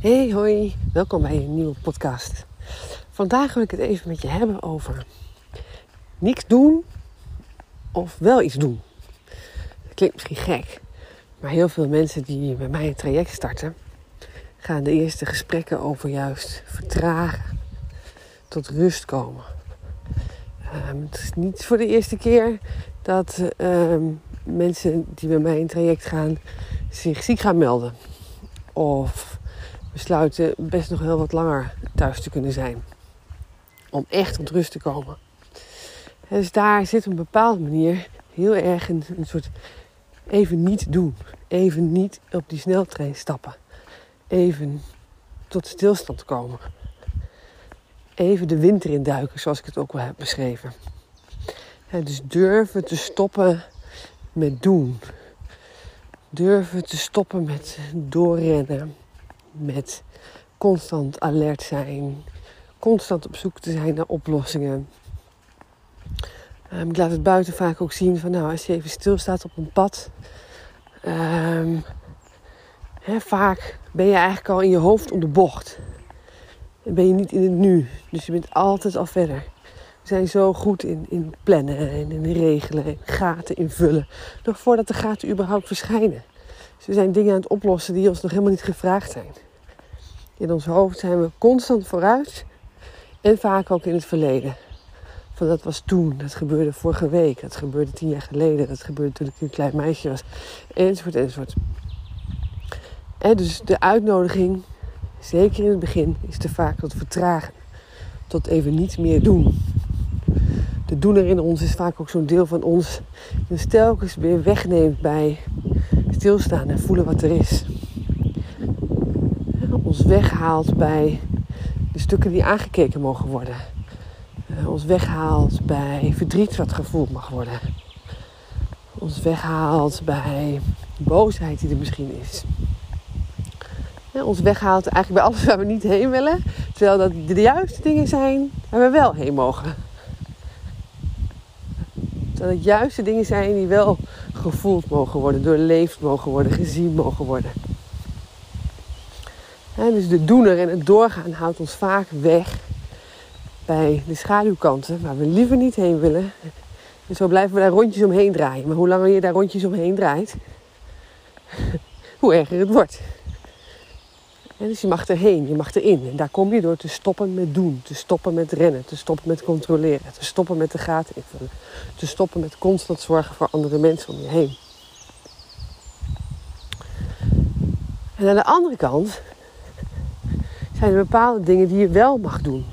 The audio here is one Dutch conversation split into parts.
Hey, hoi, welkom bij een nieuwe podcast. Vandaag wil ik het even met je hebben over niks doen of wel iets doen. Dat klinkt misschien gek, maar heel veel mensen die bij mij een traject starten, gaan de eerste gesprekken over juist vertragen, tot rust komen. Um, het is niet voor de eerste keer dat um, mensen die bij mij in traject gaan zich ziek gaan melden. Of besluiten best nog heel wat langer thuis te kunnen zijn. Om echt tot rust te komen. dus daar zit op een bepaalde manier heel erg een, soort even niet doen. Even niet op die sneltrein stappen. Even tot stilstand komen. Even de winter induiken, zoals ik het ook wel heb beschreven. dus durven te stoppen met doen. Durven te stoppen met doorrennen. Met constant alert zijn. Constant op zoek te zijn naar oplossingen. Um, ik laat het buiten vaak ook zien van nou, als je even stilstaat op een pad. Um, vaak ben je eigenlijk al in je hoofd om de bocht. En ben je niet in het nu. Dus je bent altijd al verder. We zijn zo goed in, in plannen en in regelen en gaten invullen. Nog voordat de gaten überhaupt verschijnen. Dus we zijn dingen aan het oplossen die ons nog helemaal niet gevraagd zijn. In ons hoofd zijn we constant vooruit. En vaak ook in het verleden. Van dat was toen, dat gebeurde vorige week, dat gebeurde tien jaar geleden, dat gebeurde toen ik een klein meisje was, enzovoort, enzovoort. En dus de uitnodiging, zeker in het begin, is te vaak tot vertragen. Tot even niet meer doen. De doener in ons is vaak ook zo'n deel van ons. Die ons telkens weer wegneemt bij stilstaan en voelen wat er is. Ons weghaalt bij de stukken die aangekeken mogen worden. Eh, ons weghaalt bij verdriet wat gevoeld mag worden. Ons weghaalt bij boosheid die er misschien is. ons weghaalt eigenlijk bij alles waar we niet heen willen. Terwijl dat de juiste dingen zijn waar we wel heen mogen. Terwijl het juiste dingen zijn die wel gevoeld mogen worden, doorleefd mogen worden, gezien mogen worden. Dus de doener en het doorgaan houdt ons vaak weg bij de schaduwkanten waar we liever niet heen willen. En zo blijven we daar rondjes omheen draaien. Maar hoe langer je daar rondjes omheen draait, hoe erger het wordt. dus je mag erheen, je mag erin. En daar kom je door te stoppen met doen, te stoppen met rennen, te stoppen met controleren, te stoppen met de gaten invullen, te stoppen met constant zorgen voor andere mensen om je heen. En aan de andere kant zijn er bepaalde dingen die je wel mag doen.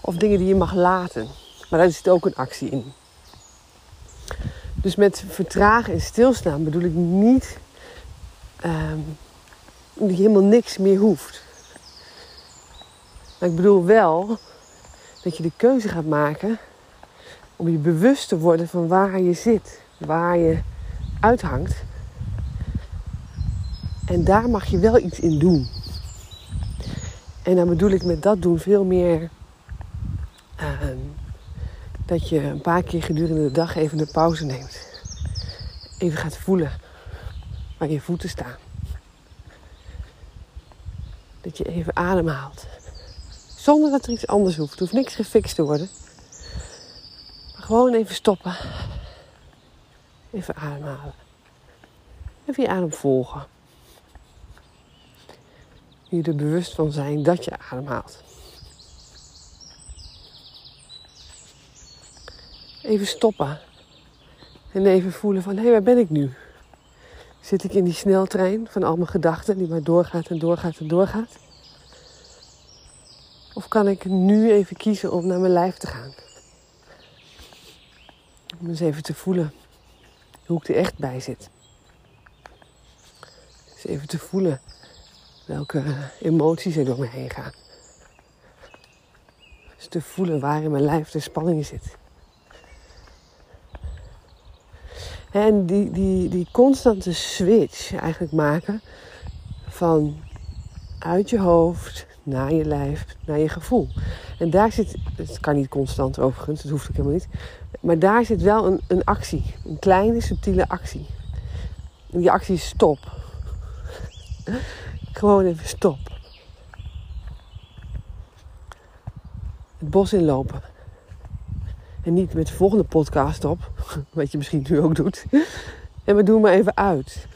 Of dingen die je mag laten. Maar daar zit ook een actie in. Dus met vertragen en stilstaan bedoel ik niet um, dat je helemaal niks meer hoeft. Maar ik bedoel wel dat je de keuze gaat maken om je bewust te worden van waar je zit, waar je uithangt. En daar mag je wel iets in doen. En dan bedoel ik met dat doen veel meer uh, dat je een paar keer gedurende de dag even een pauze neemt. Even gaat voelen waar je voeten staan. Dat je even ademhaalt. Zonder dat er iets anders hoeft. Er hoeft niks gefixt te worden. Maar gewoon even stoppen. Even ademhalen. Even je adem volgen. Je er bewust van zijn dat je ademhaalt. Even stoppen. En even voelen van, hé, waar ben ik nu? Zit ik in die sneltrein van al mijn gedachten die maar doorgaat en doorgaat en doorgaat? Of kan ik nu even kiezen om naar mijn lijf te gaan? Om eens even te voelen hoe ik er echt bij zit. Dus even te voelen welke emoties er door me heen gaan. Dus te voelen waar in mijn lijf de spanning zit. En die, die, die constante switch eigenlijk maken van uit je hoofd naar je lijf, naar je gevoel. En daar zit, het kan niet constant overigens, dat hoeft ook helemaal niet. Maar daar zit wel een, een actie, een kleine subtiele actie. En die actie is stop. Gewoon even stop. Het bos inlopen. En niet met de volgende podcast op, wat je misschien nu ook doet. En we doen maar even uit.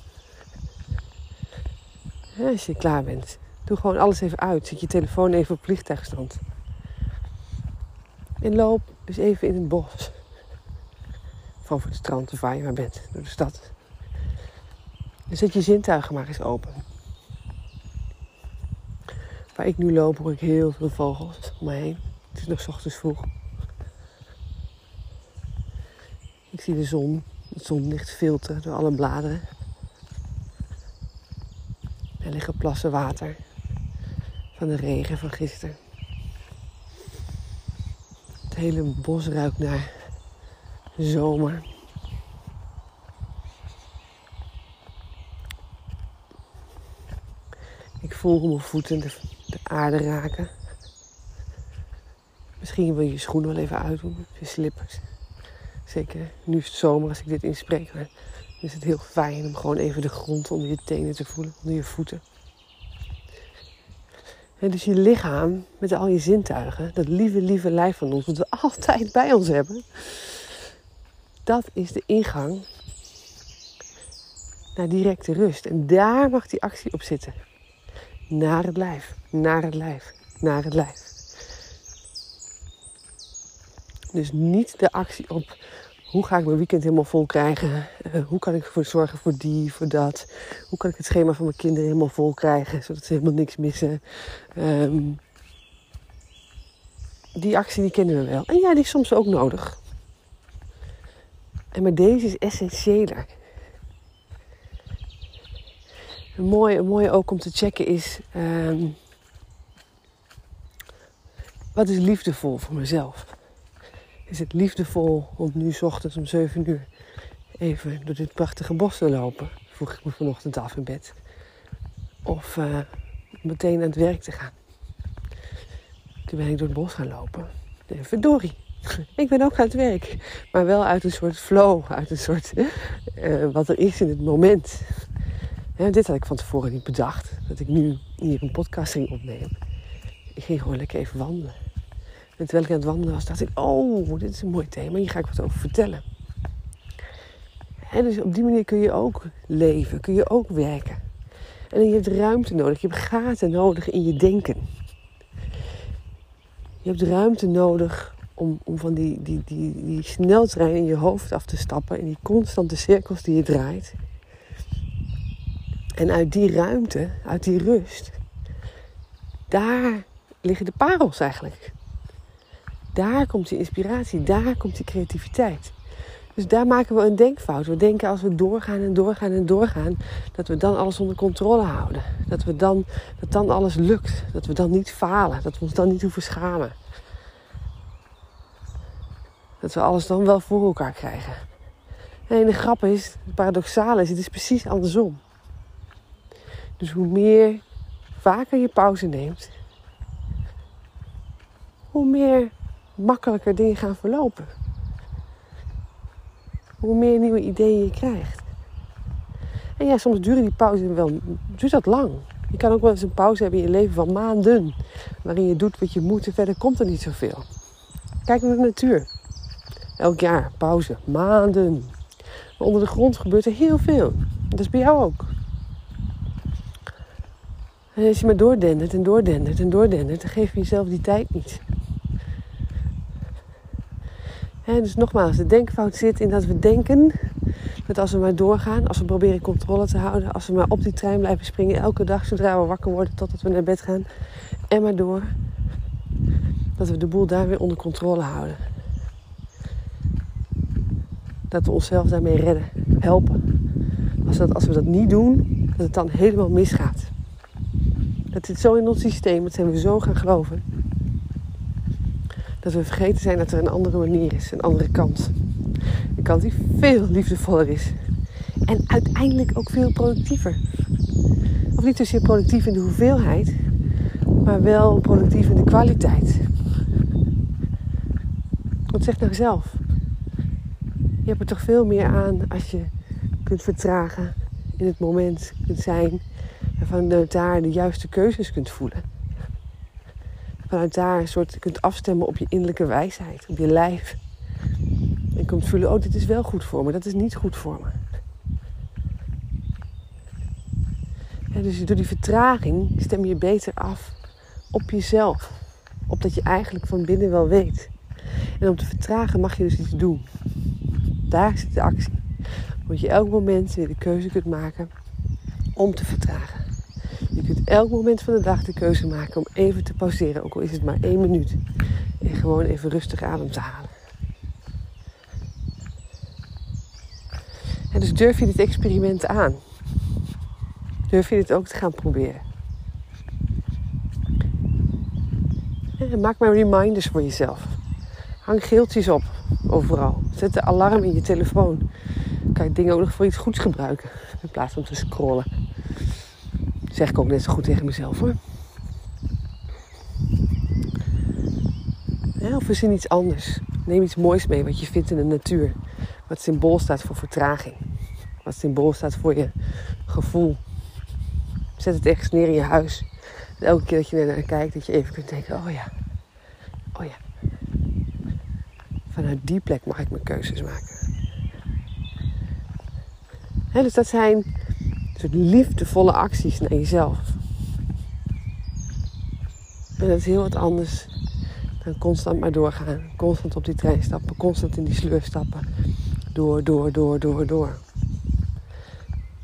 Als je klaar bent, doe gewoon alles even uit. Zet je telefoon even op vliegtuigstand. En loop dus even in het bos. Van voor het strand of waar je maar bent, door de stad. En zet je zintuigen maar eens open. Waar ik nu loop hoor ik heel veel vogels om me heen. Het is nog ochtends vroeg. Ik zie de zon, het zonlicht filteren door alle bladeren. Er liggen plassen water van de regen van gisteren. Het hele bos ruikt naar zomer. Ik voel hoe mijn voeten aarde raken. Misschien wil je je schoenen wel even uitdoen, je slippers. Zeker nu is het zomer als ik dit inspreek. Maar is het heel fijn om gewoon even de grond onder je tenen te voelen, onder je voeten. En dus je lichaam met al je zintuigen, dat lieve, lieve lijf van ons, wat we altijd bij ons hebben, dat is de ingang naar directe rust. En daar mag die actie op zitten. Naar het lijf, naar het lijf, naar het lijf. Dus niet de actie op hoe ga ik mijn weekend helemaal vol krijgen? Uh, hoe kan ik ervoor zorgen voor die, voor dat? Hoe kan ik het schema van mijn kinderen helemaal vol krijgen, zodat ze helemaal niks missen? Um, die actie die kennen we wel. En ja, die is soms ook nodig. En maar deze is essentiëler. Een mooie, ook om te checken is... Um, wat is liefdevol voor mezelf? is het liefdevol om nu ochtends om 7 uur even door dit prachtige bos te lopen. Vroeg ik me vanochtend af in bed. Of uh, meteen aan het werk te gaan. Toen ben ik door het bos gaan lopen. Nee, verdorie. Ik ben ook aan het werk. Maar wel uit een soort flow. Uit een soort uh, wat er is in het moment. Ja, dit had ik van tevoren niet bedacht. Dat ik nu hier een podcast ging. Ik ging gewoon lekker even wandelen. En terwijl ik aan het wandelen was, dacht ik: Oh, dit is een mooi thema. Hier ga ik wat over vertellen. En dus op die manier kun je ook leven, kun je ook werken. En je hebt ruimte nodig, je hebt gaten nodig in je denken. Je hebt ruimte nodig om, om van die, die, die, die sneltrein in je hoofd af te stappen. In die constante cirkels die je draait. En uit die ruimte, uit die rust, daar liggen de parels eigenlijk. Daar komt die inspiratie, daar komt die creativiteit. Dus daar maken we een denkfout. We denken als we doorgaan en doorgaan en doorgaan, dat we dan alles onder controle houden. Dat, we dan, dat dan alles lukt. Dat we dan niet falen. Dat we ons dan niet hoeven schamen. Dat we alles dan wel voor elkaar krijgen. En de grap is, het paradoxale is, het is precies andersom. Dus hoe meer vaker je pauze neemt, hoe meer makkelijker dingen gaan verlopen. Hoe meer nieuwe ideeën je krijgt. En ja, soms duren die pauze wel, duurt dat lang. Je kan ook wel eens een pauze hebben in je leven van maanden. Waarin je doet wat je moet en verder komt er niet zoveel. Kijk naar de natuur. Elk jaar pauze, maanden. Maar onder de grond gebeurt er heel veel. Dat is bij jou ook. En als je maar doordendert en doordendert en doordendert, dan geef je jezelf die tijd niet dus nogmaals, de denkfout zit in dat we denken dat als we maar doorgaan, als we proberen controle te houden, als we maar op die trein blijven springen elke dag zodra we wakker worden totdat we naar bed gaan en maar door, dat we de boel daar weer onder controle houden. Dat we onszelf daarmee redden, helpen. Als, dat, als we dat niet doen, dat het dan helemaal misgaat. Dat zit zo in ons systeem, dat zijn we zo gaan geloven dat we vergeten zijn dat er een andere manier is, een andere kant. Een kant die veel liefdevoller is. En uiteindelijk ook veel productiever. Of niet zozeer productief in de hoeveelheid, maar wel productief in de kwaliteit. Wat zegt nou zelf? Je hebt er toch veel meer aan als je kunt vertragen, in het moment kunt zijn en van daar de juiste keuzes kunt voelen. vanuit daar een soort kunt afstemmen op je innerlijke wijsheid, op je lijf. En kunt voelen, oh, dit is wel goed voor me, dat is niet goed voor me. Dus door die vertraging stem je beter af op jezelf. Op dat je eigenlijk van binnen wel weet. En om te vertragen mag je dus iets doen. Daar zit de actie. Want je elk moment weer de keuze kunt maken om te vertragen. Kunt elk moment van de dag de keuze maken om even te pauzeren, ook al is het maar één minuut. En gewoon even rustig adem te halen. En dus durf je dit experiment aan. Durf je dit ook te gaan proberen. En maak maar reminders voor jezelf. Hang geeltjes op, overal. Zet de alarm in je telefoon. Kan je dingen ook nog voor iets goeds gebruiken. In plaats van te scrollen. Zeg ik ook net zo goed tegen mezelf hoor. Ja, of verzin iets anders. Neem iets moois mee wat je vindt in de natuur. Wat symbool staat voor vertraging. Wat symbool staat voor je gevoel. Zet het ergens neer in je huis. Elke keer dat je naar kijkt, dat je even kunt denken: oh ja, oh ja. Vanuit die plek mag ik mijn keuzes maken. dus dat zijn soort liefdevolle acties naar jezelf. En dat is heel wat anders dan constant maar doorgaan. Constant op die trein stappen, constant in die sleur stappen. Door, door, door, door, door.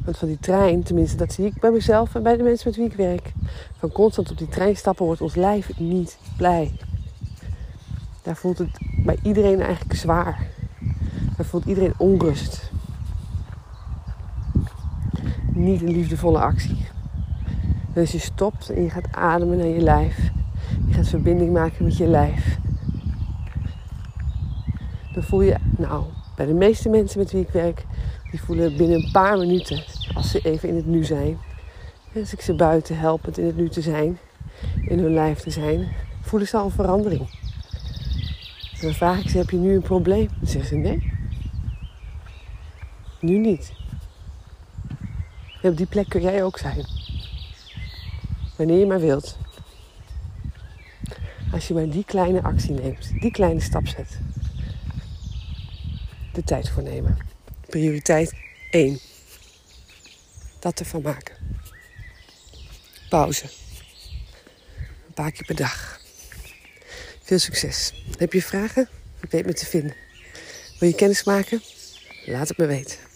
Want van die trein, tenminste dat zie ik bij mezelf en bij de mensen met wie ik werk. Van constant op die trein stappen wordt ons lijf niet blij. Daar voelt het bij iedereen eigenlijk zwaar. Daar voelt iedereen onrust. Niet een liefdevolle actie. Dus je stopt en je gaat ademen naar je lijf. Je gaat verbinding maken met je lijf. Dan voel je, nou, bij de meeste mensen met wie ik werk, die voelen binnen een paar minuten, als ze even in het nu zijn. Als ik ze buiten help het in het nu te zijn, in hun lijf te zijn, voelen ze al een verandering. Dan vraag ik ze, heb je nu een probleem? Dan zeggen ze, nee. Nu niet. En op die plek kun jij ook zijn. Wanneer je maar wilt. Als je maar die kleine actie neemt, die kleine stap zet. De tijd voor nemen. Prioriteit 1. Dat ervan maken. Pauze. Een paar keer per dag. Veel succes. Heb je vragen? Ik weet me te vinden. Wil je kennis maken? Laat het me weten.